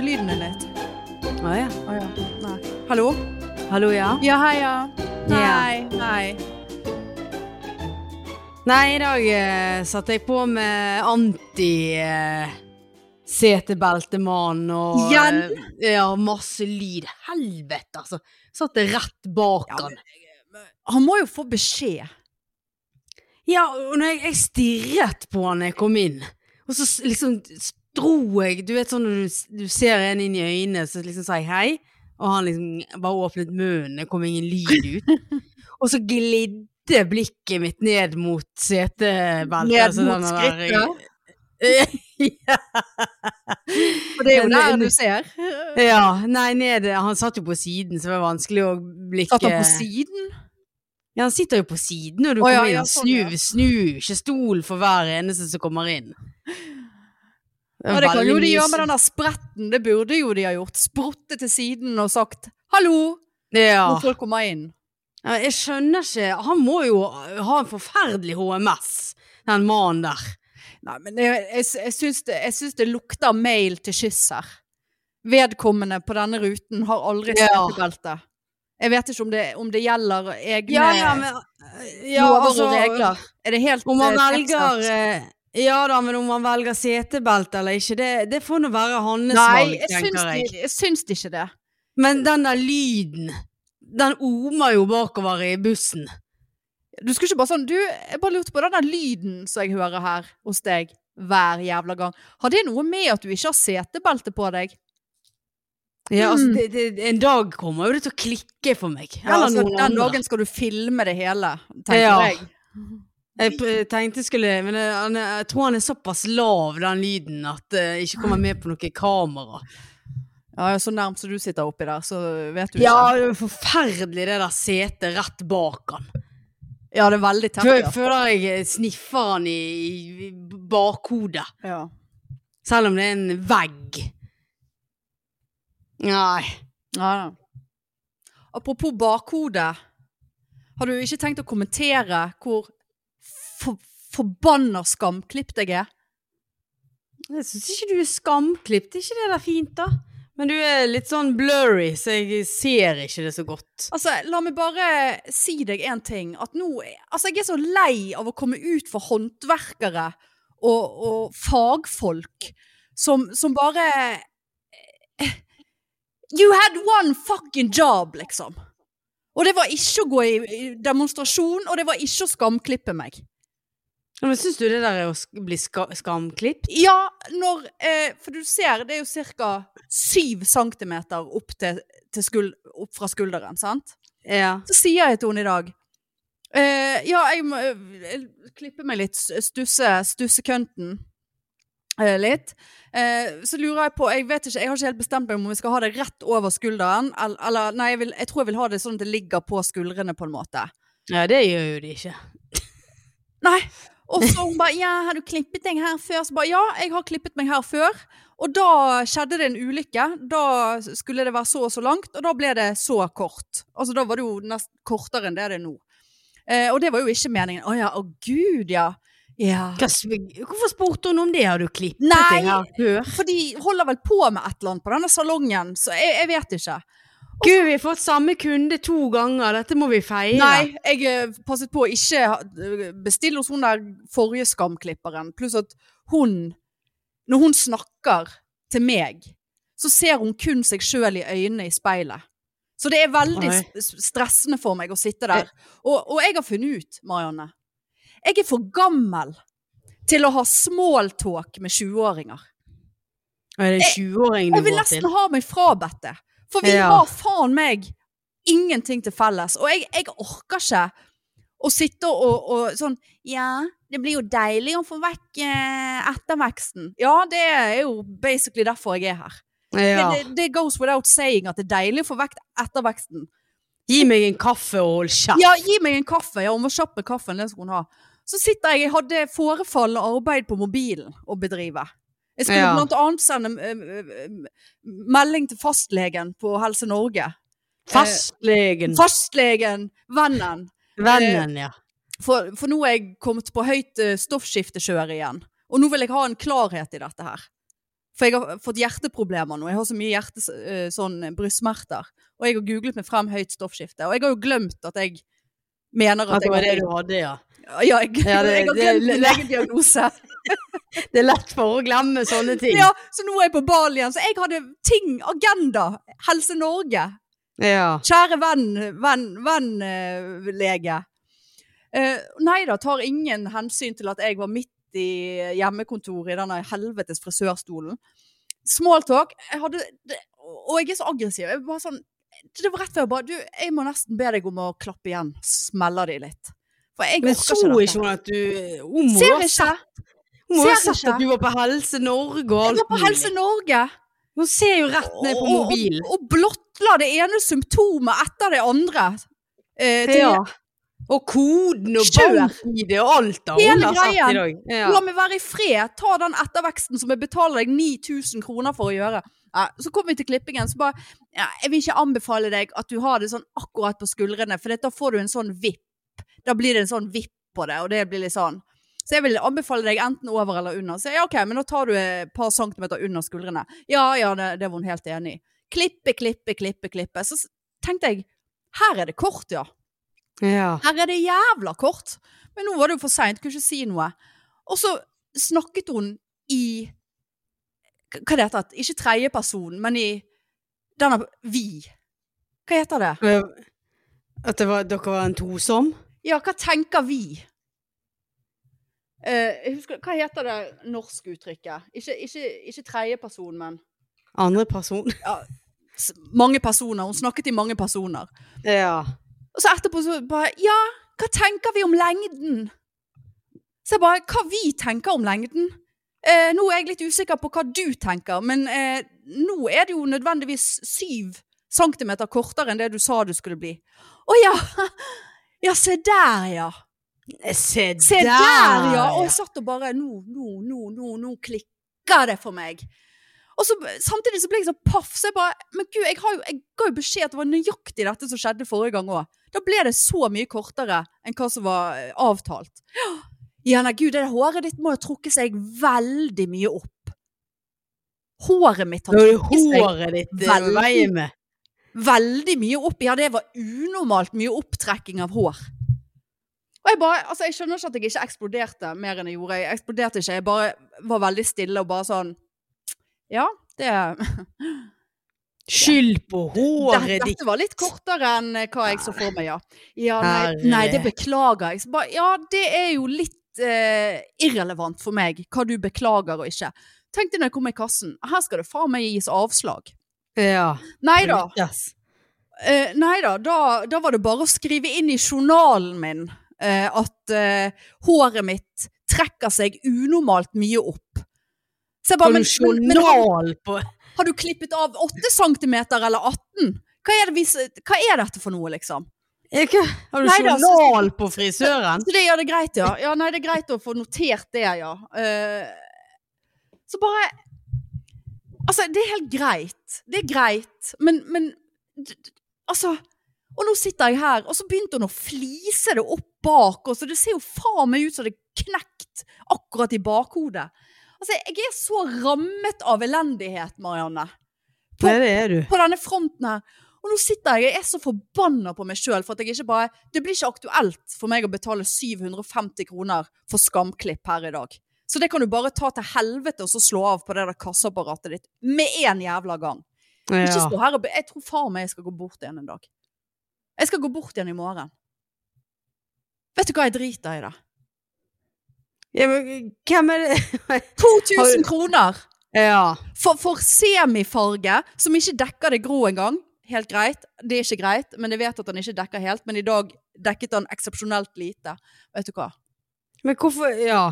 forsvant lyden din litt. Å ja. Å ja. Nei. Hallo? Hallo, ja? Ja, hei, ja. Ja. Hei, hei. Nei, i dag eh, satte jeg på med anti eh, setebeltemann og Igjen? eh, ja, masse lyd. Helvete, altså. Satt det rett bak Ja, han. Han må jo få beskjed. Ja, og når jeg, jeg stirret på han når jeg kom inn, og så liksom dro jeg Du vet sånn når du, du ser en inn i øynene, så liksom sier jeg hei, og han liksom bare åpnet munnen, det kom ingen lyd ut. og så glidde blikket mitt ned mot setebeltet. Ned altså mot skrittet? ja. For det er jo der du ser. ja. Nei, ned Han satt jo på siden, så det var vanskelig å blikke Satt han på siden? Ja, han sitter jo på siden og du oh, kommer ja, inn. ja, snu, sånn, snur, ja. snur ikke stol for hver eneste som kommer inn. Ja, det kan jo de gjøre med den der spretten. Det burde jo de ha gjort. Sprutte til siden og sagt 'hallo' Ja. når folk kommer inn. ja. Jeg skjønner ikke Han må jo ha en forferdelig HMS, den mannen der. Nei, men jeg, jeg, jeg, syns det, jeg syns det lukter mail til kyss her. Vedkommende på denne ruten har aldri Ja. setebelte. Jeg vet ikke om det, om det gjelder egne Ja, ja, men ja, lover altså, og regler. Er det helt Om man eh, velger Ja da, men om man velger setebelte eller ikke, det, det får nå være hans valg, tenker jeg. Nei, jeg syns ikke det. Men den der lyden, den omer jo bakover i bussen. Du skulle ikke bare sånn Du, jeg bare lurte på den der lyden som jeg hører her hos deg hver jævla gang. Har det noe med at du ikke har setebelte på deg? Ja, altså, Mm. det, det, en dag kommer jo det til å klikke for meg. Ja, altså, den dagen skal du filme det hele, tenker Ja. jeg. Jeg tenkte skulle Men jeg, er- jeg tror han er såpass lav, den lyden, at jeg ikke kommer med på noe kamera. Ja, så nærmt som du sitter oppi der, så vet du ikke. Ja, det er forferdelig det der setet rett bak han. Ja, det er veldig tett. Jeg Føler jeg sniffer han i, bakhodet. Ja. Selv om det er en vegg. Nei. Ja, ja. Apropos bakhode. Har du ikke tenkt å kommentere hvor for, forbanna skamklipt jeg er? Jeg syns ikke du er skamklipt. Er ikke det der fint, da? Men du er litt sånn blurry, så jeg ser ikke det så godt. Altså, la meg bare si deg en ting. At nå Altså, jeg er så lei av å komme ut for håndverkere og, og fagfolk som, som bare You had one fucking job, liksom. Og det var ikke å gå i demonstrasjon, og det var ikke å skamklippe meg. Men syns du det der er å bli ska skamklipt? Ja, når eh, For du ser, det er jo ca. 7 cm opp, til, til skul, opp fra skulderen, sant? Ja. Så sier jeg til henne i dag eh, Ja, jeg må jeg, klippe meg litt, stusse, stusse kønten eh, litt. Eh, så lurer jeg på Jeg vet ikke, jeg har ikke helt bestemt meg om vi skal ha det rett over skulderen. Eller, eller nei, jeg, vil, jeg tror jeg vil ha det sånn at det ligger på skuldrene, på en måte. ja, det gjør jo de ikke. Nei. Og så hun bare 'Ja, har du klippet deg her før?' Så bare 'Ja, jeg har klippet meg her før'. Og da skjedde det en ulykke. Da skulle det være så og så langt, og da ble det så kort. Altså da var det jo nesten kortere enn det det er nå. Eh, og det var jo ikke meningen. Å ja, å gud, ja. Ja. Hvorfor spurte hun om det? Har du klippet Nei. deg her før? For de holder vel på med et eller annet på denne salongen, så jeg, jeg vet ikke. Gud, vi har fått samme kunde to ganger. Dette må vi feire. Nei, jeg eh, passet på å ikke eh, bestille hos hun der forrige skamklipperen. Pluss at hun, når hun snakker til meg, så ser hun kun seg sjøl i øynene i speilet. Så det er veldig Oi. stressende for meg å sitte der. Og, og jeg har funnet ut, Marianne, jeg er for gammel til å ha smalltalk med 20-åringer. Er det en 20-åring Jeg vil nesten ha meg frabedt det. For vi Ja. har faen meg ingenting til felles. Og jeg, jeg orker ikke å sitte og, og sånn Ja, det blir jo deilig å få vekk eh, etterveksten. Ja, det er jo basically derfor jeg er her. Ja. Det, det, goes without saying at det er deilig å få vekk etterveksten. Gi meg en kaffe og hold kjeft. Ja, gi meg en kaffe. Ja, hun var kjapp med kaffen, det skulle hun ha. Så sitter jeg, jeg hadde forefallende arbeid på mobilen å bedrive. Jeg skulle Ja. blant annet sende eh, eh, melding til fastlegen på Helse Norge. Fastlegen. Fastlegen, vennen. Vennen, ja. For, for nå er jeg kommet på høyt stoffskiftekjør igjen. Og nå vil jeg ha en klarhet i dette her. For jeg har fått hjerteproblemer nå. Jeg har så mye hjerte, eh, sånn brystsmerter. Og jeg har googlet meg frem høyt stoffskifte. Og jeg har jo glemt at jeg mener at, At det var det du hadde, ja. Ja, jeg, Ja, det- jeg har glemt min egen diagnose. Det er lett for å glemme sånne ting. Ja, så nå er jeg på ball igjen. Så jeg hadde ting, agenda. Helse Norge. Ja. Kjære venn, venn, venn, uh, lege. Uh, nei da, tar ingen hensyn til at jeg var midt i hjemmekontoret i denne helvetes frisørstolen. Smalltalk. Jeg hadde, det, og jeg er så aggressiv. Jeg bare sånn, det var rett før jeg bare Du, jeg må nesten be deg om å klappe igjen. Smeller de litt. For jeg Men orker så ikke hun at du Ser ikke. Må jo ha sett at du var på Helse Norge og Jeg var på. Helse Norge. Hun ser jo rett ned på mobilen. Og, og blottla det ene symptomet etter det andre. Eh, til Ja. Og koden og bank-ID og alt da. Hele greien. Ja. La meg være i fred. Ta den etterveksten som jeg betaler deg 9000 kroner for å gjøre. Ja, så kom vi til klippingen, så bare ja, Jeg vil ikke anbefale deg at du har det sånn akkurat på skuldrene, for da får du en sånn vipp. Da blir det en sånn vipp på det, og det blir litt sånn. Så jeg vil anbefale deg enten over eller under. Så ja, ok, men da tar du et par centimeter under skuldrene. Ja, ja, det, det var hun helt enig i. Klippe, klippe, klippe, klippe. Så tenkte jeg, her er det kort, ja. Ja. Her er det jævla kort. Men nå var det jo for seint, kunne ikke si noe. Og så snakket hun i Hva det heter det? Ikke tredjeperson, men i denne Vi. Hva heter det? At det var, dere var en tosom? Ja, hva tenker vi? Eh, husker, hva heter det norske uttrykket? Ikke, ikke, ikke tredjeperson, men Andre person? ja, mange personer. Hun snakket i mange personer. Ja. Og så etterpå så bare Ja, hva tenker vi om lengden? Så jeg bare Hva vi tenker om lengden? Eh, nå er jeg litt usikker på hva du tenker, men eh, nå er det jo nødvendigvis syv centimeter kortere enn det du sa du skulle bli. Å ja! Ja, se der, ja. Se, Se der, ja! Og jeg satt og bare Nå, nå, nå, nå, nå klikker det for meg. Og så samtidig så ble jeg så paff, så jeg bare Men gud, jeg, har jo, jeg ga jo beskjed at det var nøyaktig dette som skjedde forrige gang òg. Da ble det så mye kortere enn hva som var eh, avtalt. Ja, nei, gud, det håret ditt må ha trukket seg veldig mye opp. Håret mitt har trukket seg håret ditt veldig- veldig mye opp. Ja, det var unormalt mye opptrekking av hår. Og jeg bare, altså jeg skjønner ikke at jeg ikke eksploderte mer enn jeg gjorde. Jeg eksploderte ikke, jeg bare var veldig stille og bare sånn Ja, det Skyld på håret ditt. Dette var litt kortere enn eh, hva jeg så for meg, ja. Ja, nei, nei det beklager jeg. Bare, ja, det er jo litt eh, irrelevant for meg hva du beklager og ikke. Tenkte når jeg kom i kassen, her skal det faen meg gis avslag. Ja. Nei da. Yes. Eh, nei da, da, da var det bare å skrive inn i journalen min at eh, håret mitt trekker seg unormalt mye opp. Så jeg bare, men, men, men har, har du klippet av 8 centimeter eller 18? Hva er, det hva er dette for noe, liksom? Ikke? Har du Nei journal på frisøren? Så det, ja, det er greit, ja. Ja, nei, det er greit å få notert det, ja. Uh, så bare Altså, det er helt greit. Det er greit, men, men Altså Og nå sitter jeg her, og så begynte hun å flise det opp bak, oss, og det ser jo faen meg ut som det er knekt akkurat i bakhodet. Altså, jeg er så rammet av elendighet, Marianne. På, det er du. på denne fronten her. Og nå sitter jeg, jeg er så forbanna på meg sjøl for at jeg ikke bare Det blir ikke aktuelt for meg å betale 750 kroner for skamklipp her i dag. Så det kan du bare ta til helvete og så slå av på det der kasseapparatet ditt med en jævla gang. Ikke stå her og be Jeg tror far meg jeg skal gå bort igjen en dag. Jeg skal gå bort igjen i morgen. Vet du hva jeg driter i da? Ja, men hvem er det? 2000 kroner! Ja. For, for semifarge, som ikke dekker det grå engang. Helt greit. Det er ikke greit, men jeg vet at den ikke dekker helt. Men i dag dekket den eksepsjonelt lite. Vet du hva? Men hvorfor Ja.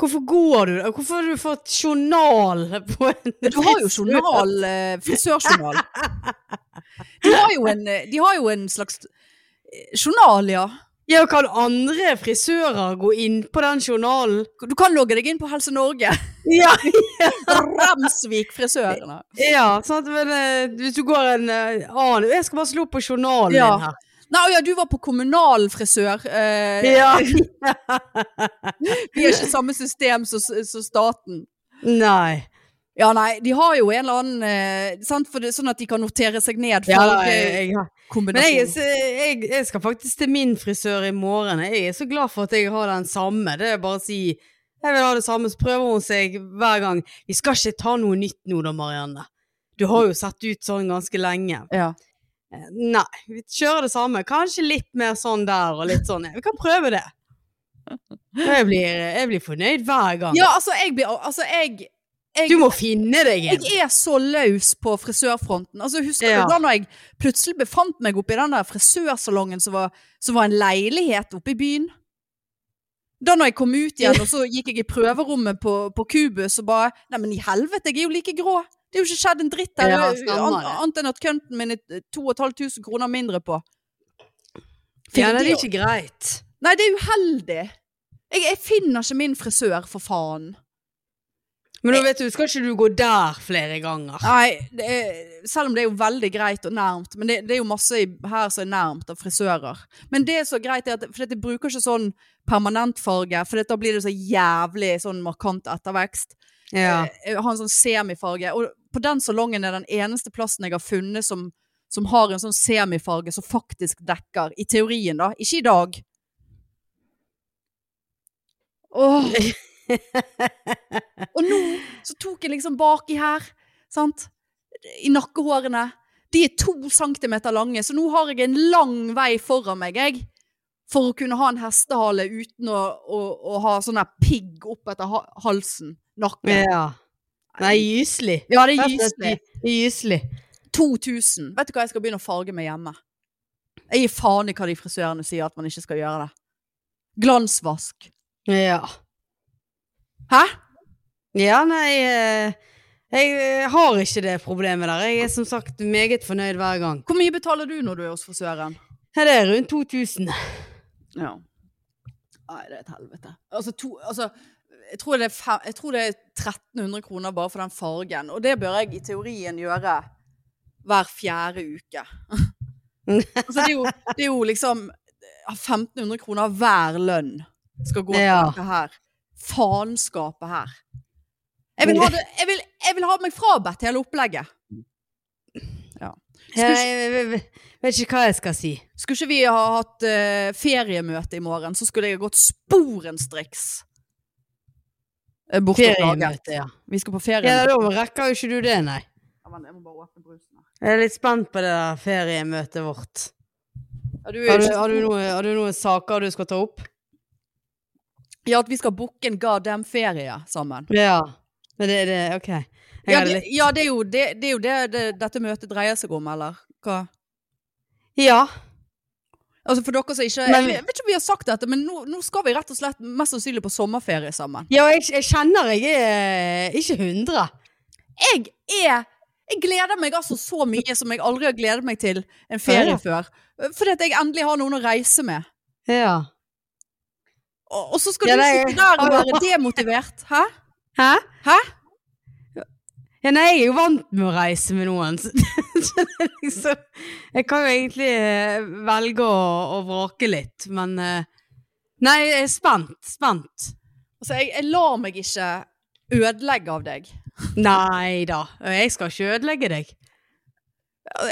Hvorfor går du? Hvorfor har du fått journal på en Du har jo journal, eh, frisørjournal. De har jo en, eh, de har jo en slags eh, journal, ja. Ja, kan andre frisører gå inn på den journalen? Du kan logge deg inn på Helse Norge. Ja, Ramsvik frisørene. ja sant, men eh, hvis du går en eh, annen Jeg skal bare slå på journalen Ja. din her. Nei, å ja, du var på kommunal frisør. Eh, Ja. Vi har ikke samme system som staten. Nei. Ja, nei, de har jo en eller annen eh, sant? For det, Sånn at de kan notere seg ned Ja, da, jeg, jeg, har- Men jeg, jeg, jeg skal faktisk til min frisør i morgen. Jeg er så glad for at jeg har den samme. Det er bare å si jeg vil ha det samme, så prøver hun seg hver gang. Vi skal ikke ta noe nytt nå da, Marianne. Du har jo sett ut sånn ganske lenge. Ja. Nei, vi kjører det samme. Kanskje litt mer sånn der og litt sånn. Vi kan prøve det. Jeg blir, jeg blir fornøyd hver gang. ja, altså, jeg blir Altså, jeg, jeg Du må finne deg en. Jeg er så løs på frisørfronten. Altså, husker Ja. du da når jeg plutselig befant meg oppe i den der frisørsalongen som var, som var en leilighet oppe i byen? Da når jeg kom ut igjen, og så gikk jeg i prøverommet på, på Kubus og bare Nei, men i helvete, jeg er jo like grå. Det er jo ikke skjedd en dritt der. Ja. Annet enn at kønten min er 2500 kroner mindre på. Ja, det er ikke greit. Nei, det er uheldig. Jeg, jeg finner ikke min frisør, for faen. Men nå vet du, skal ikke du gå der flere ganger? Nei, det er, selv om det er jo veldig greit og nærmt, men det, det er jo masse her som er nærmt av frisører. Men det er så greit, at, for jeg bruker ikke sånn permanentfarge, for da blir det så jævlig sånn markant ettervekst. Ja. Eh, Jeg har en sånn semifarge, og på den salongen er den eneste plassen jeg har funnet som, som har en sånn semifarge som faktisk dekker, i teorien da, ikke i dag. Åh. Og nå så tok jeg liksom baki her, sant? I nakkehårene. De er to centimeter lange, så nå har jeg en lang vei foran meg, jeg. For å kunne ha en hestehale uten å, å, å ha sånn der pigg opp etter halsen. Nakken. ja. Nei, gyselig. Ja, det er gyselig. Gyselig. 2000. Vet du hva, jeg skal begynne å farge meg hjemme. Jeg gir faen i hva de frisørene sier at man ikke skal gjøre det. Glansvask. Ja. Hæ? Ja, nei eh, Jeg eh, har ikke det problemet der. Jeg er som sagt meget fornøyd hver gang. Hvor mye betaler du når du er hos frisøren? Ja, det er rundt 2000. Ja. Nei, det er et helvete. Altså, to, altså jeg, tror det er jeg tror det er 1300 kroner bare for den fargen, og det bør jeg i teorien gjøre hver fjerde uke. altså, det er, jo, det er jo liksom 1500 kroner hver lønn skal gå til dette her. Faenskapet her. Jeg vil, ha det, jeg, vil, jeg vil ha meg frabedt hele opplegget. Ja. Jeg, jeg vet ikke hva jeg skal si. Skulle ikke vi ha hatt uh, feriemøte i morgen, så skulle jeg ha gått sporenstriks eh, bort. Feriemøte, ja. Vi skal på Ja, feriemøte. da rekker jo ikke du det, nei. Ja, men jeg må bare åpne brusen her. Jeg er litt spent på det der feriemøtet vårt. Har du Har du, har, du så- noe, har du noen saker du skal ta opp? Ja, at vi skal booke en goddamn ferie sammen. Ja. Men det er det, ok. Ja, det, litt ja, det er jo det, det, er jo det, det dette møtet dreier seg om, eller hva? Ja. Altså for dere som ikke Men- Jeg vet ikke om vi har sagt dette, men nå, nå skal vi rett og slett mest sannsynlig på sommerferie sammen. Ja, jeg, jeg kjenner jeg er ikke 100. Jeg er Jeg gleder meg altså så mye som jeg aldri har gledet meg til en ferie Ja. før. Fordi at jeg endelig har noen å reise med. Ja. Og, og så skal Ja, du sitte der og være demotivert. Hæ? Hæ? Hæ? Ja, nei, jeg er jo vant med å reise med noen. Så, så liksom, jeg kan jo egentlig eh, velge å, å vrake litt, men eh, Nei, jeg er spent. Spent. Altså, jeg, jeg lar meg ikke ødelegge av deg. Nei da, jeg skal ikke ødelegge deg.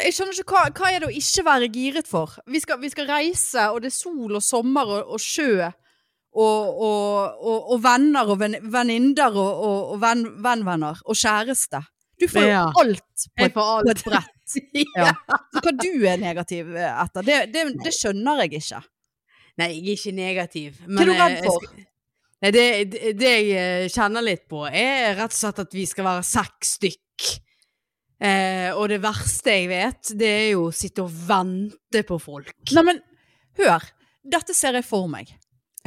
Jeg skjønner ikke hva, hva er det å ikke være giret for? Vi skal, vi skal reise, og det er sol og sommer og, og sjø. Og, og, og, og venner og venn- venninner og, og, og ven, vennvenner. Og kjæreste. Du får jo Ja. alt på et, alt. på et brett. Ja. Så hva du er negativ etter, det, det, det skjønner jeg ikke. Nei, jeg er ikke negativ. Hva er du eh, redd for? skal- Nei, det, det jeg eh, kjenner litt på, er rett og slett at vi skal være seks stykk. Eh, og det verste jeg vet, det er jo å sitte og vente på folk. Nei, men hør. Dette ser jeg for meg.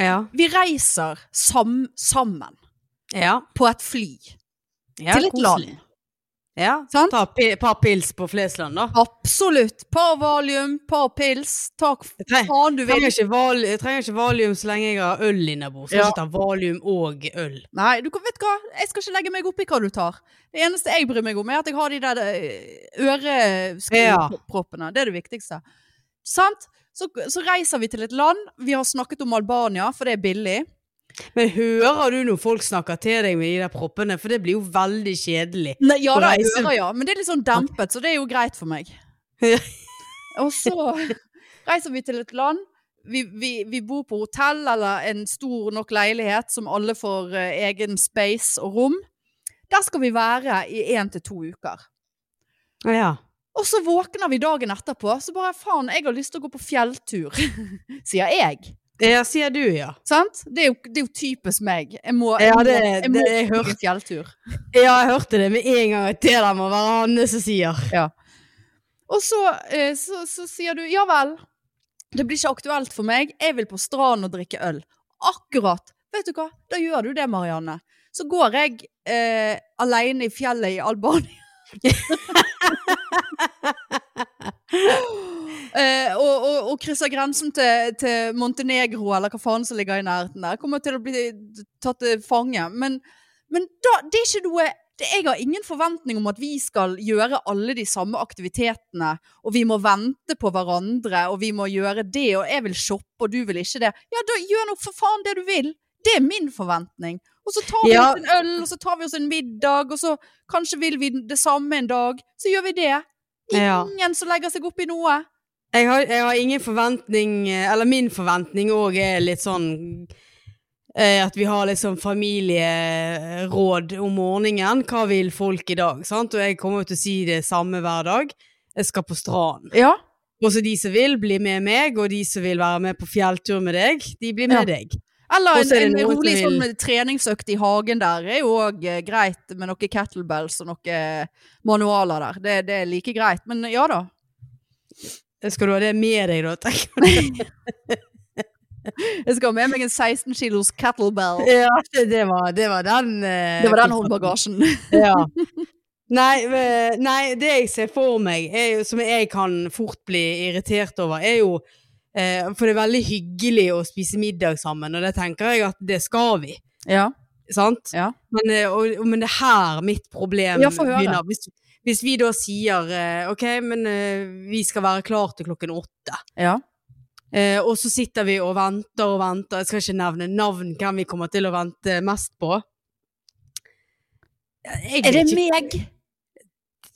Ja. Vi reiser sam, sammen Ja. på et fly ja til et koselig. land. Ja. Sant? Ta et par pils på Flesland, da. Absolutt. Par valium, par pils. Ta faen du vil. jeg trenger ikke valium så lenge jeg har øl innabords. Så Ja. ikke ta valium og øl. Nei, du vet hva? Jeg skal ikke legge meg opp i hva du tar. Det eneste jeg bryr meg om, er at jeg har de der eh, øreproppene. Det er det viktigste. Sant? Så, så reiser vi til et land. Vi har snakket om Albania, for det er billig. Men hører du når folk snakker til deg med de der proppene? For det blir jo veldig kjedelig. Nei, ja da, jeg hører ja, men det er litt sånn dempet, så det er jo greit for meg. Og så reiser vi til et land. Vi, vi, vi bor på hotell eller en stor nok leilighet som alle får uh, egen space og rom. Der skal vi være i én til to uker. Ja. Og så våkner vi dagen etterpå, så bare faen, jeg har lyst til å gå på fjelltur, sier jeg. Ja, sier du, ja. Sant? Det er jo, det er jo typisk meg. Jeg må, Ja, det, må, det- jeg må jeg fjelltur. Ja, jeg hørte det med en gang. at Det der må være Anne som sier. Og så, eh, så, så sier du ja vel, det blir ikke aktuelt for meg, jeg vil på stranden og drikke øl. Akkurat. Vet du hva, da gjør du det, Marianne. Så går jeg eh, alene i fjellet i Albania. eh, og, og, og krysser grensen til, til Montenegro, eller hva faen som ligger i nærheten der. Kommer til å bli tatt til fange. Men, men da, det er ikke noe det, Jeg har ingen forventning om at vi skal gjøre alle de samme aktivitetene, og vi må vente på hverandre, og vi må gjøre det, og jeg vil shoppe, og du vil ikke det. Ja, da gjør nå for faen det du vil. Det er min forventning. Og så tar vi Ja. oss en øl, og så tar vi oss en middag, og så kanskje vil vi det samme en dag. Så gjør vi det. Ja. Ingen som legger seg opp i noe. Jeg har, jeg har ingen forventning Eller min forventning òg er litt sånn eh, At vi har sånn familieråd om morgenen. Hva vil folk i dag? Sant? Og jeg kommer jo til å si det samme hver dag. Jeg skal på stranden. Ja. Også de som vil, bli med meg, og de som vil være med på fjelltur med deg, de blir med Ja. deg. Eller er en, en rolig vil- sånn treningsøkt i hagen der er jo òg greit, med noen kettlebells og noen manualer der. Det, det er like greit. Men ja da. Skal du ha det med deg, da? tenker jeg? Jeg skal ha med meg en 16 kilos kettlebell. Ja, det, var, det var den eh, Det var den håndbagasjen. Ja. Nei, eh, nei, det jeg ser for meg, er, som jeg kan fort bli irritert over, er jo eh, For det er veldig hyggelig å spise middag sammen, og det tenker jeg at det skal vi. Ja. Sant? Ja. Men, eh, og, og- men det er her mitt problem Ja, begynner. Hvis, hvis vi da sier eh, OK, men eh, vi skal være klar til klokken åtte. ja. Eh, og så sitter vi og venter og venter. Jeg skal ikke nevne navn hvem vi kommer til å vente mest på. Jeg Er det ikke- meg?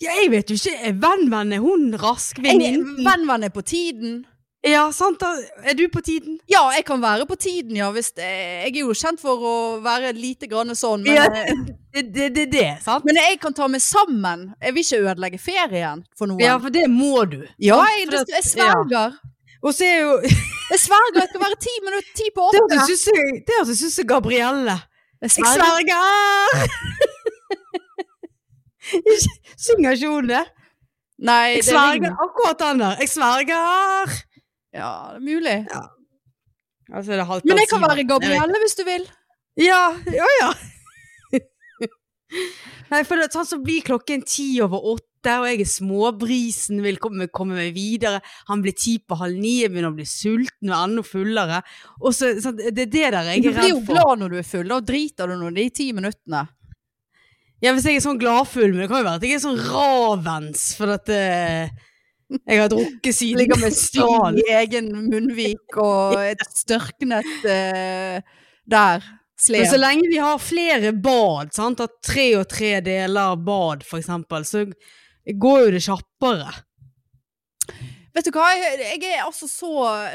Ja, jeg vet jo ikke. Venn-venn, er hun rask? Venn-venn er på tiden. Ja, sant. da. Er du på tiden? Ja, jeg kan være på tiden, ja. Hvis jeg er jo kjent for å være lite grann sånn. Men, Ja. eh, Det er det, det, det, sant? men jeg kan ta meg sammen. Jeg vil ikke ødelegge ferien for noen. Ja, for det må du. Ja, jeg, det, jeg sverger. Og så er jo Jeg sverger. Jeg skal være ti minutter, ti på Det åtte. det hørtes ut som Gabrielle. Jeg Jeg sverger. sverger! Synger ikke hun det? Nei, Jeg er sverger akkurat den der. Jeg sverger! Ja, det er mulig. Altså, det er Men jeg kan være Gabrielle hvis du vil. Ja, ja, ja. Nei, for det, sånn så blir klokken ti over åtte, og jeg er småbrisen, vil komme, komme meg videre. Han blir ti på halv ni, jeg begynner å bli sulten og enda fullere. Og så, så det er det der jeg er redd for. Du er blir jo glad når du er full. Da driter du nå de ti minuttene. Ja, hvis jeg er sånn gladfull, men det kan jo være at jeg er sånn ravens, for at eh, jeg har drukket siden Ligger med stål i egen munnvik og et størknet uh, der. Men så lenge vi har flere bad, sant? at tre og tre deler bad eksempel, så går jo det kjappere. Vet du hva, jeg, jeg er altså så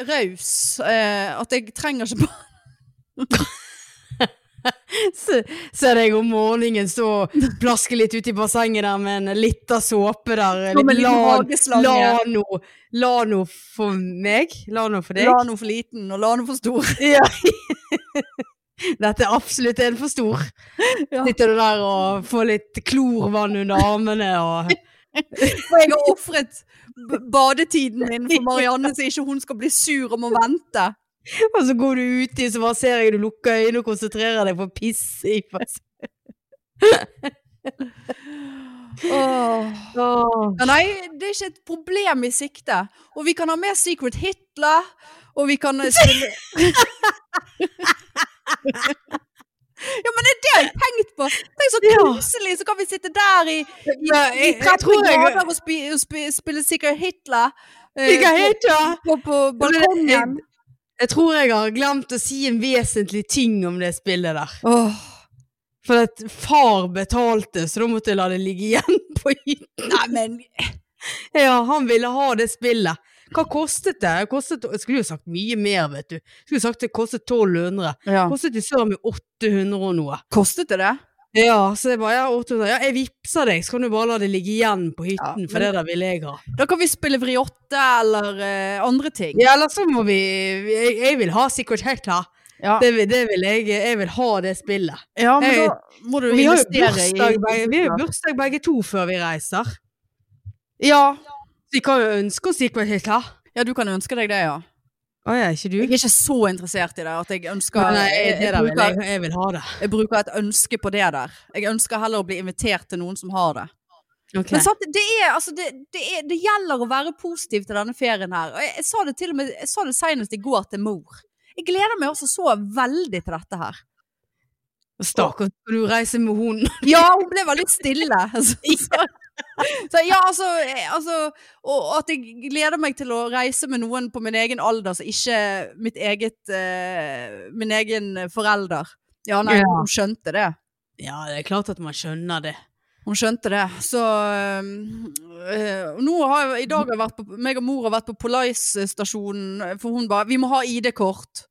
raus uh, at jeg trenger ikke Så ser jeg om morgenen stå og plaske litt ute i bassenget der med en lita såpe der. Litt liten lan, hageslange. lano, lano for meg, lano for deg. La noe for liten og la noe for stor. Ja. Dette er absolutt en for stor. Ja. Sitter du der og får litt klorvann under armene og For jeg har ofret badetiden min for Marianne, så ikke hun skal bli sur og må vente. Og så går du uti, så bare ser jeg du lukker øynene og konsentrerer deg på å pisse i Oh. Ja, nei, det er ikke et problem i sikte. Og vi kan ha med Secret Hitler, og vi kan spille Ja, men det er det jeg har tenkt på! Tenk så koselig, så kan vi sitte der i, i, i jeg- jeg 30 grader og, spi, spi, spille Secret Hitler. eh, Hitler! heter på, på balkongen. Jeg tror jeg har glemt å si en vesentlig ting om det spillet der. Åh. For at far betalte, så da måtte jeg la det ligge igjen på hytten. Nei, men Ja, han ville ha det spillet. Hva kostet det? det kostet, jeg skulle jo sagt mye mer, vet du. Jeg skulle sagt det kostet 1200. ja. Kostet i søren meg 800 og noe. Kostet det det? Ja, så jeg bare, ja, 800. Ja, jeg vippser deg, så kan du bare la det ligge igjen på hytten, Ja, for det der vil jeg ha. Da kan vi spille vriotte eller uh, andre ting. Ja, eller så må vi, jeg, jeg vil ha Secret her. Ja, Det, det vil jeg, jeg vil ha det spillet. ja men Jeg- da må du Vi har jo investere bursdag, i vi har jo bursdag begge to før vi reiser. Ja. Vi kan jo ønske oss Secret her. ja, du kan ønske deg det, ja. Å ja, ikke du? Jeg er ikke så interessert i det at jeg ønsker Nei, jeg, jeg, jeg, bruker, jeg, vil ha det. jeg bruker et ønske på det der. Jeg ønsker heller å bli invitert til noen som har det. Okay. Men sant, det, er, altså, det, det, er, det gjelder å være positiv til denne ferien her. Og jeg sa det til og med Jeg sa det senest i går til mor. Jeg gleder meg også så veldig til dette her. Stakkars, skal du reise med hunden? Ja, hun ble veldig stille. Så, så, så ja, altså, eh, altså Og at jeg gleder meg til å reise med noen på min egen alder, så ikke mitt eget uh, Min egen forelder. Ja, nei, Ja. hun skjønte det. Ja, det er klart at man skjønner det. Hun skjønte det. Så øh, Nå har jeg, I dag har jeg vært på, meg og mor har vært på Police-stasjonen, for hun bare 'Vi må ha ID-kort'.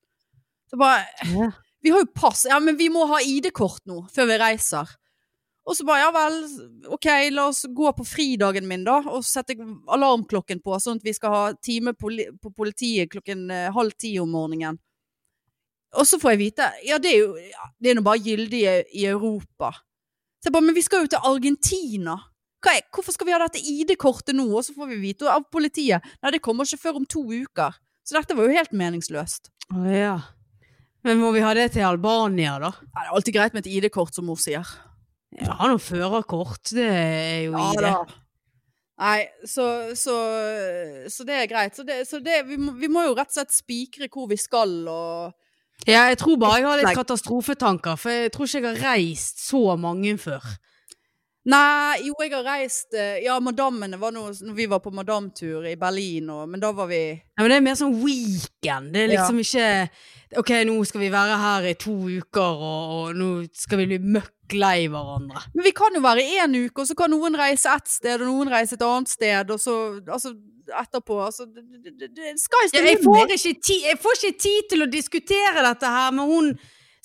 Så bare Ja. Vi har jo pass. Ja, men vi må ha ID-kort nå, før vi reiser. Og så bare ja vel, ok, la oss gå på fridagen min, da, og sette alarmklokken på, sånn at vi skal ha time på politiet klokken eh, halv ti om morgenen. Og så får jeg vite ja, det er jo det er nå bare gyldig i, Europa. Så jeg bare, men vi skal jo til Argentina. Er, hvorfor skal vi ha dette ID-kortet nå? Og så får vi vite av politiet Nei, det kommer ikke før om to uker. Så dette var jo helt meningsløst. Å ja. Men må vi ha det til Albania, da? Ja, det er alltid greit med et ID-kort, som mor sier. Ja, noe førerkort. Det er jo ID. det. Nei, så, så, så det er greit. Så, det, så det, vi, må, vi må jo rett og slett spikre hvor vi skal og Ja, jeg tror bare jeg har litt katastrofetanker, for jeg tror ikke jeg har reist så mange før. Nei, jo, jeg har reist eh, Ja, madammene var nå Når vi var på madamtur i Berlin, og, men da var vi Ja, men det er mer sånn weekend. Det er liksom ikke Ok, nå skal vi være her i to uker, og, og nå skal vi bli møkk lei hverandre. Men vi kan jo være én uke, og så kan noen reise ett sted, og noen reise et annet sted, og så Altså, etterpå Altså, skal Ja, jeg, jeg får ikke tid til å diskutere dette her med hun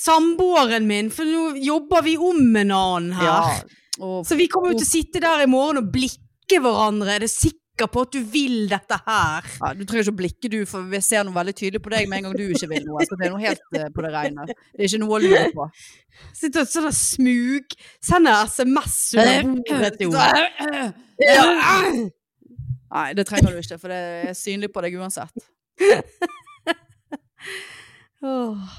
samboeren min, for nå jobber vi om en annen her. Ja. Og, Så vi kommer jo til å sitte der i morgen og blikke hverandre. Er du sikker på at du vil dette her? ja, du trenger ikke å blikke, du, for vi ser noe veldig tydelig på deg med en gang du ikke vil noe. Så det er noe helt eh, på det rene. Det er ikke noe å lure på. Sitter sånn og smug Sender SMS under bordet. Ja. Nei, det trenger du ikke, for det er synlig på deg uansett. Åh.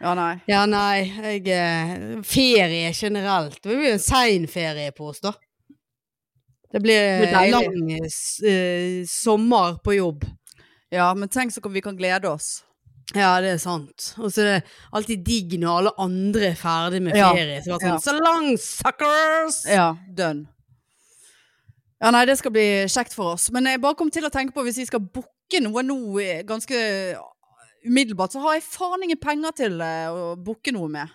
Ja, nei. Ja, nei, jeg eh, Ferie generelt. Det blir jo en sein ferie på oss, da. Det blir en lang eh, sommer på jobb. Ja, men tenk så vi kan glede oss. Ja, det er sant. Og så er det alltid digg når alle andre er ferdig med Ja. ferie. Så sånn, Ja. så lang, suckers! Ja, done. Ja, nei, det skal bli kjekt for oss. Men jeg bare kom til å tenke på hvis vi skal booke noe nå eh, ganske umiddelbart, så har jeg faen ingen penger til eh, å booke noe med.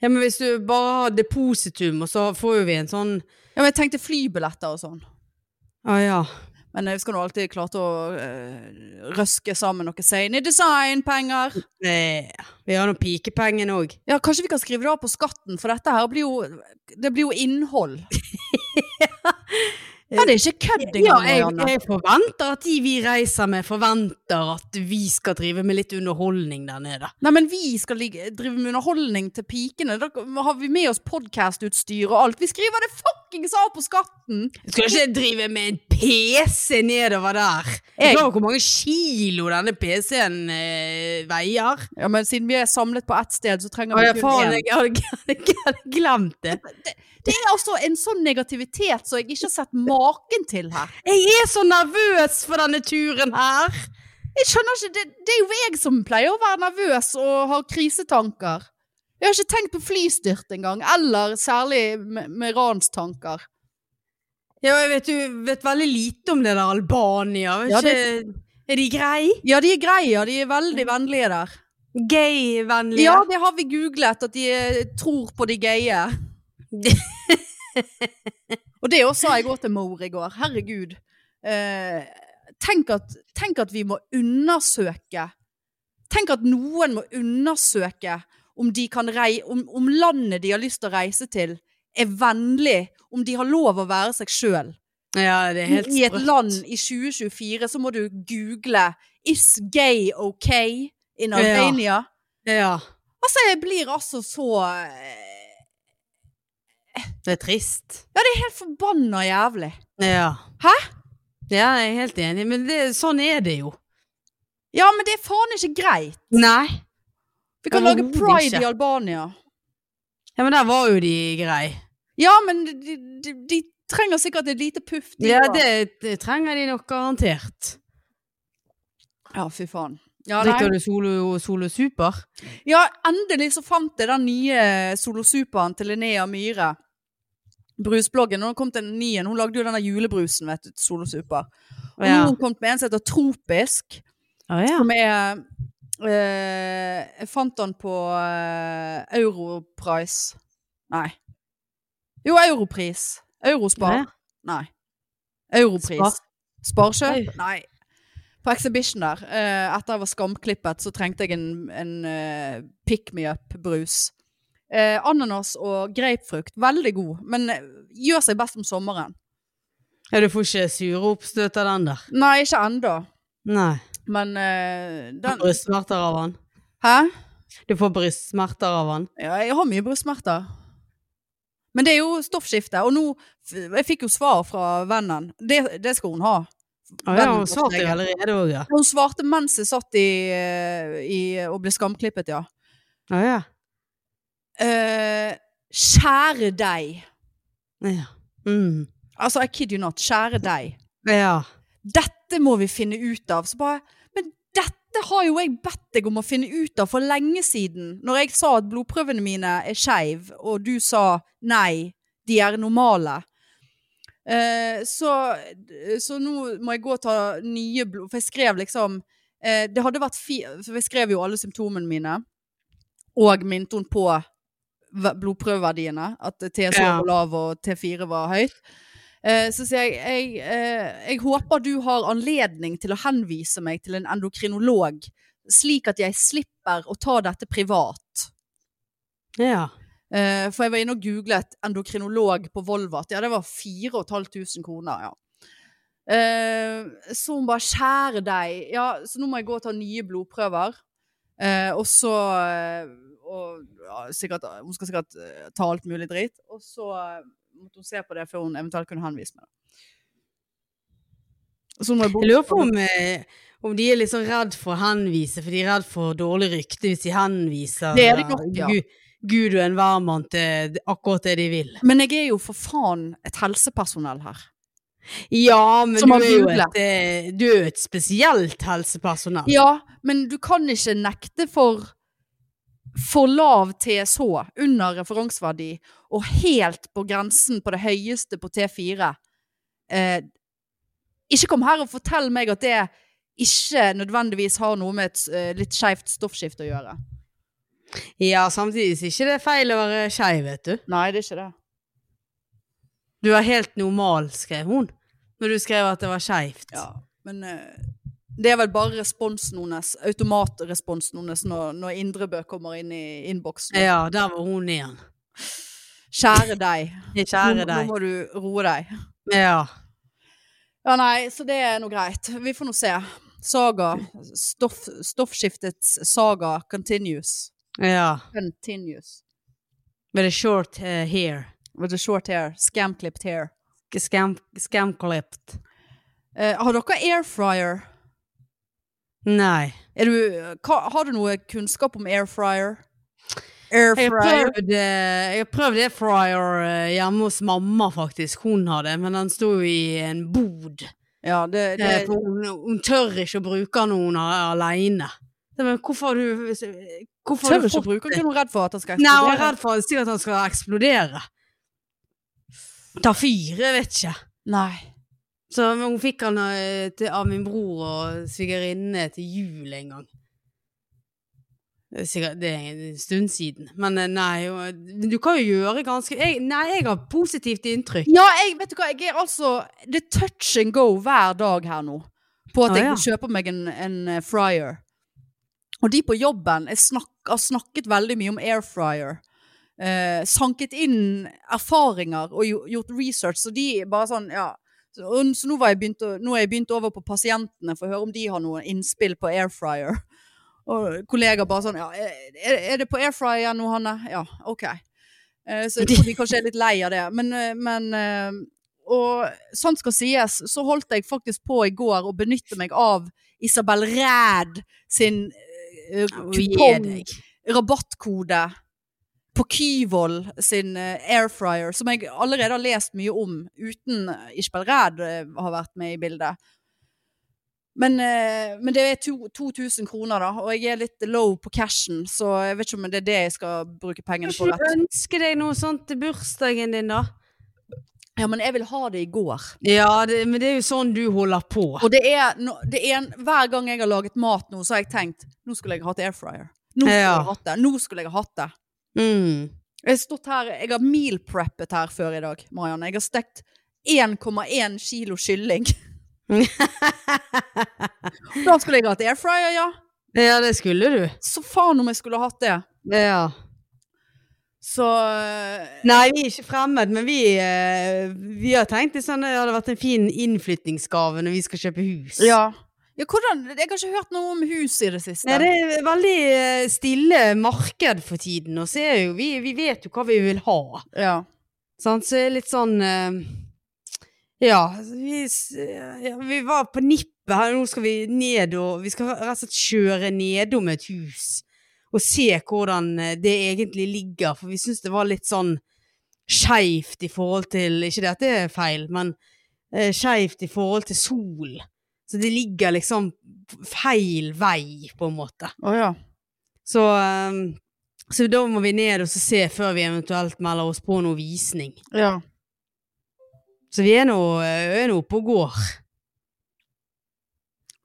Ja, men hvis du bare har depositum, og så får jo vi en sånn Ja, men jeg tenkte flybilletter og sånn. Ah, ja. Men jeg skal nå alltid klare å uh, røske sammen noe Sane Design-penger. Eh, vi har nå pikepengene òg. Ja, kanskje vi kan skrive det av på skatten, for dette her blir jo Det blir jo innhold. ja, det er ikke kødd Ja, jeg, jeg forventer at de vi reiser med, forventer at vi skal drive med litt underholdning der nede. Nei, men vi skal ligge, drive med underholdning til pikene. Da har vi med oss podkastutstyr og alt. Vi skriver det fuckings av på skatten! Jeg skal ikke drive med en PC nedover der. Jeg- vet hvor mange kilo denne PC-en eh, veier. Ja, men siden vi er samlet på ett sted, så trenger Å vi ja, faen, jeg hadde, jeg hadde glemt det. Det er altså en sånn negativitet som jeg ikke har sett maken til her. Jeg er så nervøs for denne turen her. Jeg skjønner ikke, det, det er jo jeg som pleier å være nervøs og ha krisetanker. Jeg har ikke tenkt på flystyrt engang, eller særlig med, med ranstanker. Ja, jeg vet, du vet veldig lite om det der Albania. Ja, ikke, er de greie? Ja, de er greie, de er veldig vennlige der. Gay-vennlige? Ja, det har vi googlet, at de tror på de gaye. Og det også sa jeg òg til mor i går. Herregud. Eh, tenk, at, tenk at vi må undersøke Tenk at noen må undersøke om, de kan rei, om, om landet de har lyst til å reise til, er vennlig. Om de har lov å være seg sjøl. Ja, det er helt I et sprøtt. land i 2024 så må du google 'Is gay okay in Albania'? Ja, Altså, jeg blir altså så eh, det er trist. Ja, det er helt forbanna jævlig. Ja. Hæ? Ja, jeg er helt enig, men det, sånn er det jo. Ja, men det er faen ikke greit. Nei. Vi kan lage pride ikke. i Albania. Ja, men der var jo de grei. Ja, men de, de, de trenger sikkert et lite puff. de Ja, det, det trenger de nok garantert. Ja, fy faen. Ja, Drikker du Solo, Solo Super? ja, endelig så fant jeg den nye Solo Superen til Linnea Myhre. Brusbloggen. Og nå kom det en ny en. Hun lagde jo denne julebrusen, vet du, Solosuper. Solo Super. Og nå Ja. har hun kommet med en som heter Tropisk. Å ja. Som er eh, Jeg fant den på eh, Europris. Nei. Jo, Europris. Eurospar. Ja. Nei. Europris. Spar. Sparkjøp? Nei. På Exhibition der. eh, etter jeg var skamklippet, så trengte jeg en, en uh, pick me up-brus. Eh, ananas og grapefrukt. Veldig god, men eh, gjør seg best om sommeren. ja. Du får ikke sure oppstøt av den der? Nei, ikke ennå. Nei. Men eh, den Brystsmerter av den? Hæ? Du får brystsmerter av den? Ja, jeg har mye brystsmerter. Men det er jo stoffskifte, og nå Jeg fikk jo svar fra vennen. Det, det skal hun ha. Ah, ja, hun svarte jo allerede òg, ja. Hun svarte mens jeg satt i, eh, i og ble skamklippet, ja. Ah, ja. Eh, kjære deg. Ja. Mm. Altså, I kid you not. Kjære deg. ja. Dette må vi finne ut av. Så bare Men dette har jo jeg bedt deg om å finne ut av for lenge siden. Når jeg sa at blodprøvene mine er skeiv, og du sa nei, de er normale. Eh, så, så nå må jeg gå og ta nye blod... For jeg skrev liksom eh, Det hadde vært fi... For jeg skrev jo alle symptomene mine. Og minte hun på blodprøveverdiene. At TSH Ja. var lav og T4 var høyt. Eh, så sier jeg jeg, eh, jeg håper du har anledning til å henvise meg til en endokrinolog, slik at jeg slipper å ta dette privat. Ja. Eh, for jeg var inne og googlet endokrinolog på Volvat. Ja, det var 4500 kroner, ja. Eh, så hun bare 'kjære deg'. Ja, så nå må jeg gå og ta nye blodprøver. Eh, og så eh, og, ja, sikkert, Hun skal sikkert eh, ta alt mulig dritt. Og så eh, måtte hun se på det før hun eventuelt kunne henvise meg. Jeg lurer på om, eh, om de er litt sånn redd for å henvise, for de er redd for dårlig rykte hvis de henviser Det er det eh, nok, ja. Gud, Gud og enhver mann til akkurat det de vil. Men jeg er jo for faen et helsepersonell her. Ja, men du er, jo et, eh, du er jo et spesielt helsepersonell. Ja, men du kan ikke nekte for for lav TSH under referanseverdi og helt på grensen på det høyeste på T4. Eh, ikke kom her og fortell meg at det ikke nødvendigvis har noe med et eh, litt skeivt stoffskifte å gjøre. Ja, samtidig er ikke det feil å være skeiv, vet du. Nei, det er ikke det. Du er helt normal, skrev hun. Når du skrev at det var skeivt. Ja, men eh, det er vel bare responsen hennes, automatresponsen hennes, når, når Indrebø kommer inn i innboksen. Ja, der var hun igjen. Kjære deg. Kjære deg. Nå må du roe deg. Ja. Ja, nei, så det er nå greit. Vi får nå se. Saga. Stoff, stoffskiftets saga continues. ja. Continues. With a short uh, hair. With a short hair. Scam-clipped hair. Scam, scam-clipped. Eh, har dere air fryer? Nei. Er du, hva, har du noe kunnskap om air fryer? Air Jeg har fryer? prøvd, eh, jeg har prøvd air fryer eh, hjemme hos mamma, faktisk. Hun har det, men den sto i en bod. Ja, det, det, Eh, hun, hun tør ikke å bruke den når hun er aleine. Men hvorfor har du Hvorfor tør du ikke å bruke den. Er du redd for at den skal eksplodere? Nei, hun er redd for sikkert at han skal eksplodere. Ta fyr, jeg vet ikke. Nei. Så hun fikk han eh, av min bror og svigerinne til jul en gang. Det er Sikkert, det er en stund siden. Men eh, nei, du kan jo gjøre ganske jeg, Nei, jeg har positivt inntrykk. Ja, jeg vet du hva, jeg er altså Det er touch and go hver dag her nå. På at Ah, jeg ja. kjøper meg en, en eh, fryer. Og de på jobben jeg snak, har snakket veldig mye om air fryer. Eh, sanket inn erfaringer og gjort research, så de bare sånn, ja. Så, så nå, var jeg begynt er over på pasientene for å høre om de har noe innspill på air fryer. Og kollegaer bare sånn, ja, er, er det på air fryer nå, Hanne? Ja, ok. Eh, så jeg tror de kanskje er litt lei av det. Men, eh, men eh, og sant skal sies, så holdt jeg faktisk på i går å benytte meg av Isabel Ræd sin uh, Gi rabattkode på Kyvold sin eh, airfryer, som jeg allerede har lest mye om, uten Ishbel Ræd eh, har vært med i bildet. Men, eh, men det er to, 2000 kroner, da, og jeg er litt low på cashen, så jeg vet ikke om det er det jeg skal bruke pengene på. Rett. du ønske deg noe sånt til bursdagen din, da? Ja, men jeg vil ha det i går. Ja, det, men det er jo sånn du holder på. Og det er, det er en, hver gang jeg har laget mat nå, så har jeg tenkt nå skulle jeg hatt airfryer. Nå skulle Ja. jeg hatt det. Nå skulle jeg hatt det. Mm. Jeg har stått her, jeg har meal preppet her før i dag, Marianne. Jeg har stekt 1,1 kilo kylling. da skulle jeg hatt airfryer, ja. Ja, det skulle du. Så faen om jeg skulle hatt det. Ja. Så eh, Nei, vi er ikke fremmed, men vi, eh, vi har tenkt det sånn det hadde vært en fin innflyttingsgave når vi skal kjøpe hus. ja. Ja. Hvordan Jeg har ikke hørt noe om hus i det siste. Nei, det er veldig eh, stille marked for tiden, og så er jo vi, vi vet jo hva vi vil ha. Ja. Sant? Så er litt sånn eh, Ja, vi, ja, vi var på nippet her, nå skal vi ned og Vi skal rett og slett kjøre nedom et hus og se hvordan eh, det egentlig ligger, for vi syns det var litt sånn skeivt i forhold til Ikke det at det er feil, men uh, skeivt i forhold til sol. Så det ligger liksom feil vei, på en måte. Oh, ja. Så, ehm, så da må vi ned og se før vi eventuelt melder oss på noe visning. ja. Så vi er nå, oppe og går.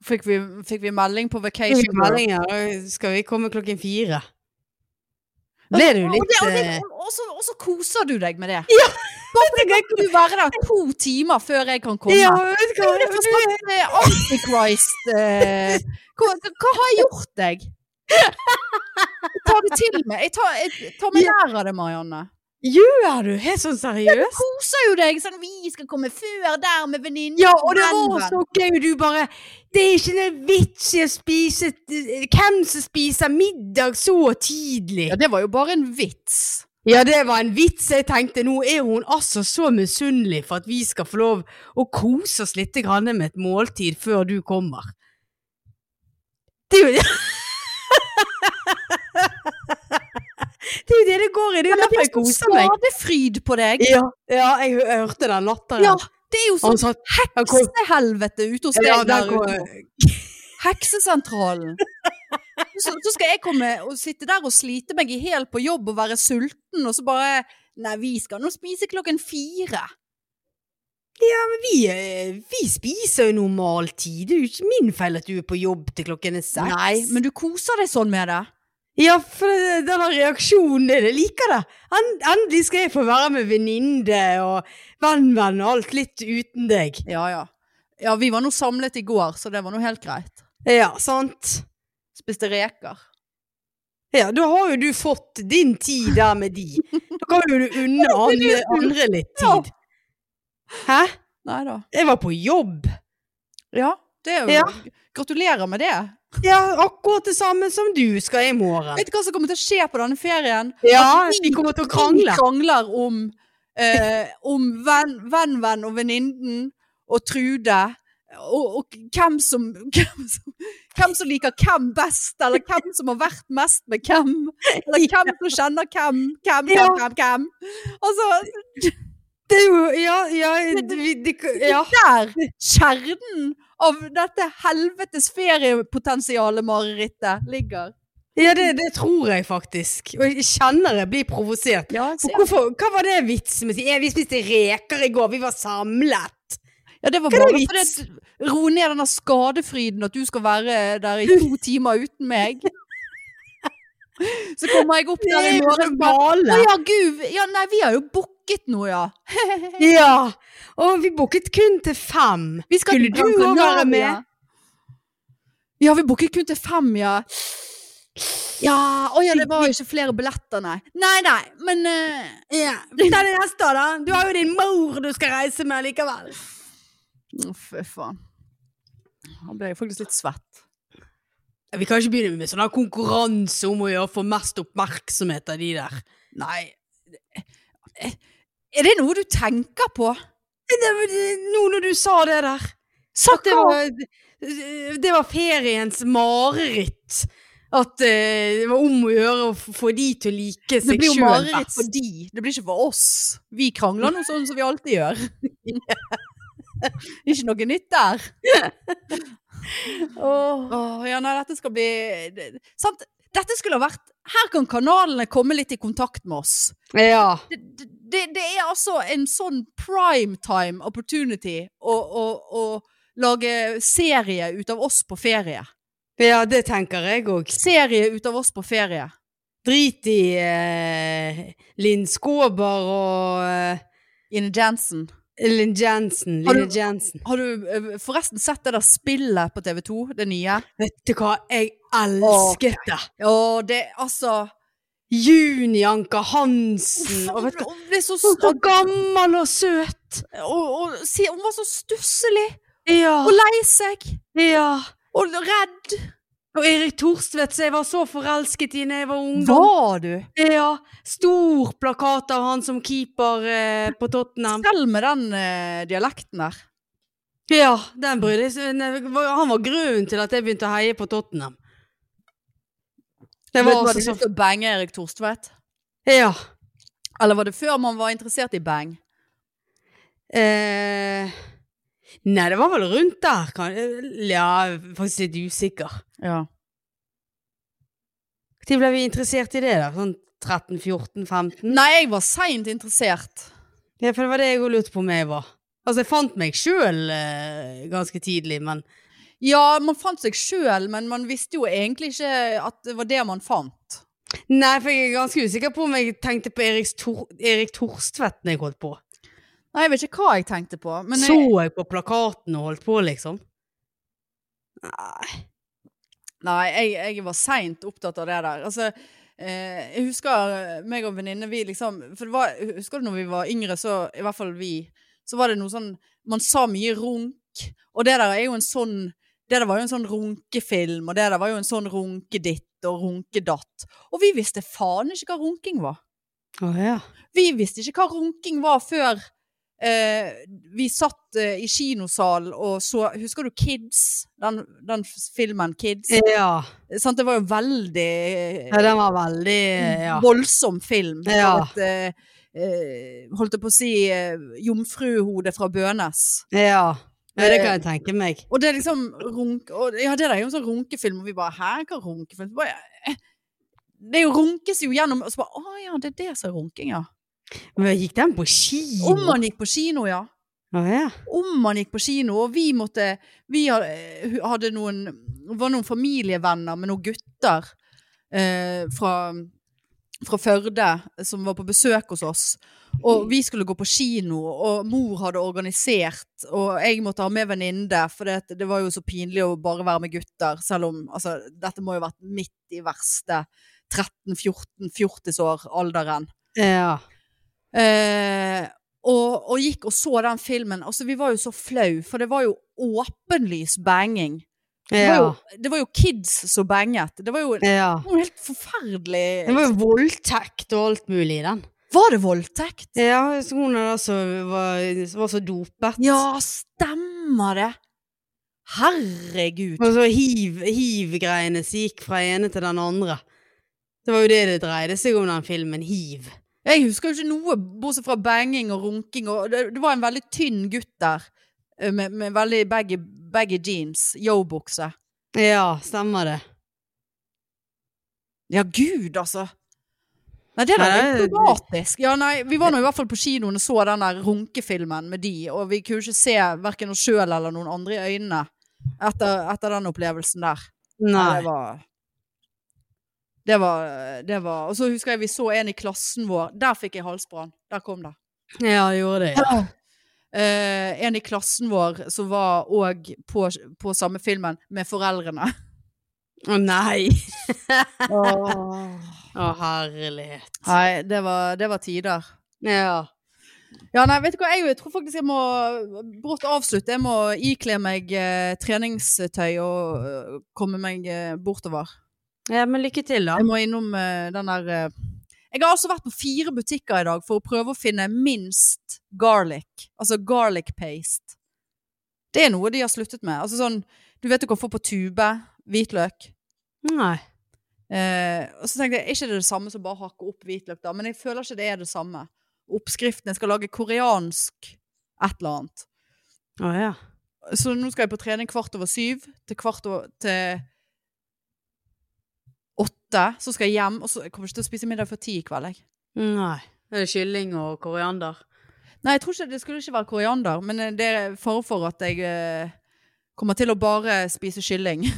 Fikk vi, fikk vi melding på Fikk vacation? melding ja. skal vi komme klokken fire. Ble du litt eh, og så koser du deg med det. Ja, Bare fordi kan du være der to timer før jeg kan komme. Ja, vet du Hva er det hva? for slags eh, antichrist eh, hva, hva har jeg gjort deg? Jeg tar det til meg. Jeg tar, jeg tar meg nær av det, Marianne. Gjør du? Helt sånn Du seriøst? koser jo deg sånn vi skal komme før der med venninnen. Ja, og det var så gøy, du bare Det er ikke noe vits i å spise Hvem som spiser middag så tidlig? Ja, det var jo bare en vits. Ja, det var en vits. Jeg tenkte nå er hun altså så misunnelig for at vi skal få lov å kose oss litt grann med et måltid før du kommer. Det er jo Det er jo det det går i. Det er jo Men derfor jeg sånn koser meg. skadefryd på deg. Ja, ja jeg, jeg hørte den latteren. Ja, det er jo sånn satt, heksehelvete ute hos deg ja, der ute. Heksesentralen. Så, så skal jeg komme og sitte der og slite meg i hjel på jobb og være sulten, og så bare Nei, vi skal nå spise klokken fire. Ja, men vi spiser jo normal tid. Det er jo ikke min feil at du er på jobb til klokken er seks. Nei, men du koser deg sånn med det. Ja, for denne reaksjonen, er det liker det. Endelig skal jeg få være med venninne og venn-venn og alt litt uten deg. Ja, ja. Ja, vi var nå samlet i går, så det var nå helt greit. Ja, sant? Spiste reker. Ja, da har jo du fått din tid der med de. Da kan jo du unne andre, andre litt tid. Hæ? Nei da. Jeg var på jobb. Ja, det er jo Ja. Gratulerer med det. Ja, akkurat det samme som du skal i morgen. Vet du hva som kommer til å skje på denne ferien? Ja, At vi kommer til å krangle. krangler om, eh, om venn, venn, venn og venninnen og Trude. Og, og hvem, som, hvem, som, hvem som liker hvem best, eller hvem som har vært mest med hvem. Eller hvem som kjenner hvem, hvem, hvem, hvem, hvem. Altså, Det er jo Ja, ja, vi, det, ja. der kjernen av dette helvetes feriepotensialet, marerittet, ligger. ja det, det tror jeg faktisk. Og jeg kjenner jeg blir provosert. Ja, hva var det vitsen med å si? «Eh, Vi spiste reker i går, vi var samlet. Ja, det var bare det vits? at ro ned denne skadefryden at du skal være der i to timer uten meg. Så kommer jeg opp der er i morgen og bare, Å ja, gud. Ja, nei, vi har jo booket nå, ja. Ja. Og vi booket kun til fem. Vi skal Skulle du også være med? Ja, vi booket kun til fem, ja. Ja, å ja, det var jo ikke flere billetter, nei. Nei, nei, men uh, yeah. Ta det neste, da. Du har jo din mor du skal reise med likevel. Fy faen. Da ble jeg faktisk litt svett. Vi kan ikke begynne med sånn konkurranse om å få mest oppmerksomhet av de der. Nei. Er det noe du tenker på? Nå når du sa det der. At det var, det var feriens mareritt. At eh, det var om å gjøre å få de til å like Det blir jo mareritt for de, det blir ikke for oss. Vi krangler nå sånn som vi alltid gjør. ikke noe nytt der. Åh, ja, nei, dette skal bli det- Sant? Dette skulle ha vært Her kan kanalene komme litt i kontakt med oss. Ja. Det, det, det er altså en sånn primetime opportunity å, å, å lage serie ut av oss på ferie. ja, det tenker jeg òg. Serie ut av oss på ferie. Drit i eh, Linn Skåber og eh, Ine Jansen. Linn Jensen. Har du- Jensen. Har du eh, forresten sett det der spillet på TV 2? Det nye? Vet du hva, jeg elsket det! Ja, det altså Juni Anker Hansen. Og vet du Hun ble så, så gammel og søt! og, og, hun var så stusslig Ja. og lei seg ja. og redd. Og Erik Torstvedt, som jeg var så forelsket i da jeg var ungdom. Var du? Ja. Stor plakat av han som keeper eh, på Tottenham. Selv med den eh, dialekten der. Ja, den brydde jeg Han var grunnen til at jeg begynte å heie på Tottenham. Det var altså så å bange Erik Torstvedt? Ja. Eller var det før man var interessert i bang? Eh, nei, det var vel rundt der. Kan, ja, faktisk litt usikker. Ja. Når ble vi interessert i det? da? Sånn 13-14-15? Nei, jeg var seint interessert. Ja, for det var det jeg òg lurte på om jeg var. Altså, jeg fant meg sjøl eh, ganske tidlig, men Ja, man fant seg sjøl, men man visste jo egentlig ikke at det var det man fant. Nei, for jeg er ganske usikker på om jeg tenkte på Erik, Tor Erik Torstvedt når jeg holdt på. Nei, jeg vet ikke hva jeg tenkte på. Men Så jeg, jeg på plakaten og holdt på, liksom? Nei. nei, jeg, jeg var seint opptatt av det der. Altså, eh, jeg husker meg og venninne, vi liksom For det var, husker du når vi var yngre, så i hvert fall vi, så var det noe sånn Man sa mye runk, og det der er jo en sånn det der var jo en sånn runkefilm, og det der var jo en sånn runkeditt og runkedatt. Og vi visste faen ikke hva runking var. Å ja. Vi visste ikke hva runking var før eh, vi satt eh, i kinosal og så Husker du Kids? Den, den filmen Kids? Ja. Sant, det var jo veldig eh, ja, den var veldig Ja. voldsom film. Ja. et, eh, eh, holdt jeg på å si eh, jomfruhode fra Bønes. ja. Ja, det kan jeg tenke meg. Og det er liksom runk... Og, ja, det er jo en sånn runkefilm, og vi bare Hæ, hva runkefilm? Bare, eh, det er jo runkes jo gjennom Og så bare Å ja, det er det som er runking, ja. Men gikk den på kino? Om man gikk på kino, ja. Ah, ja. om man gikk på kino, og vi måtte Vi hadde noen var noen familievenner med noen gutter eh, fra, fra Førde som var på besøk hos oss. Og vi skulle gå på kino, og mor hadde organisert, og jeg måtte ha med venninne, for det, det var jo så pinlig å bare være med gutter, selv om altså, dette må jo ha vært midt i verste 13-14-fjortisår-alderen. Ja. Eh, og, og gikk og så den filmen. Altså, vi var jo så flau, for det var jo åpenlys banging. Det var, jo, det var jo kids som banget. Det var jo ja. helt forferdelig. Det var jo voldtekt og alt mulig i den. Var det voldtekt? Ja, så hun da var, var så dopet. Ja, stemmer det. Herregud. Og så hiv- hiv-greiene som gikk fra ene til den andre. Det var jo det det dreide seg om, den filmen. Hiv. Jeg husker jo ikke noe, bortsett fra banging og runking. Og det, det var en veldig tynn gutt der, eh, med, med veldig baggy, baggy jeans. Yo-bukse. Ja, stemmer det. Ja, gud, altså. Nei, det der er problematisk. Ja, nei, vi var nå i hvert fall på kinoen og så den der runkefilmen med de, og vi kunne ikke se hverken oss sjøl eller noen andre i øynene etter, etter den opplevelsen der. Nei. Det var det var, det var Og så husker jeg vi så en i klassen vår. Der fikk jeg halsbrann. Der kom det. Ja, det gjorde det. Ja. Uh, en i klassen vår som var òg på, på samme filmen med foreldrene. Å nei. Åh. Å herlighet. Nei, det var, det var tider. Ja. Ja, nei, vet du hva, jeg tror faktisk jeg må brått avslutte. Jeg må ikle meg eh, treningstøy og eh, komme meg eh, bortover. Ja, men lykke til, da. Jeg må innom uh, den der uh, Jeg har altså vært på fire butikker i dag for å prøve å finne minst garlic. Altså garlic paste. Det er noe de har sluttet med. Altså sånn Du vet du kan få på tube hvitløk. Nei. Uh, og så tenkte jeg, er ikke det det samme som bare hakke opp hvitløk, da? Men jeg føler ikke det er det samme. Oppskriften jeg skal lage koreansk et eller annet. Oh, ja. Så nå skal jeg på trening kvart over syv til kvart over til åtte. Så skal jeg hjem, og så jeg kommer ikke til å spise middag før ti i kveld. Jeg. Nei. Er det kylling og koriander? Nei, jeg tror ikke det skulle ikke være koriander, men eh, det er fare for at jeg eh, kommer til å bare spise kylling.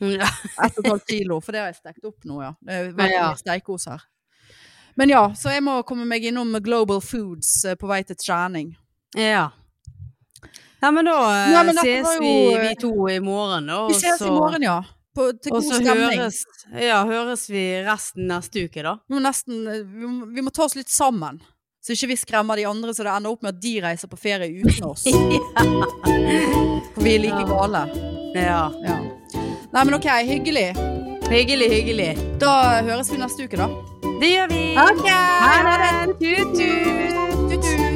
Ja. Ett og et halvt kilo, for det har jeg stekt opp nå, ja. Det er veldig Ja. steikos her. Men ja, så jeg må komme meg innom Global Foods eh, på vei til trening. Ja. Nei, men da eh, Ja, men ses vi, vi to i morgen, da. Vi ses i morgen, ja. På, til god stemning. høres, ja, høres vi resten neste uke, da. Vi må nesten vi må, vi må ta oss litt sammen. Så ikke vi skremmer de andre, så det ender opp med at de reiser på ferie uten oss. For vi er like gale. Ja. Ja. Nei, men ok, hyggelig. Hyggelig, hyggelig. Da høres vi neste uke, da. Det gjør vi. Ok. Ha det. Tut-tut.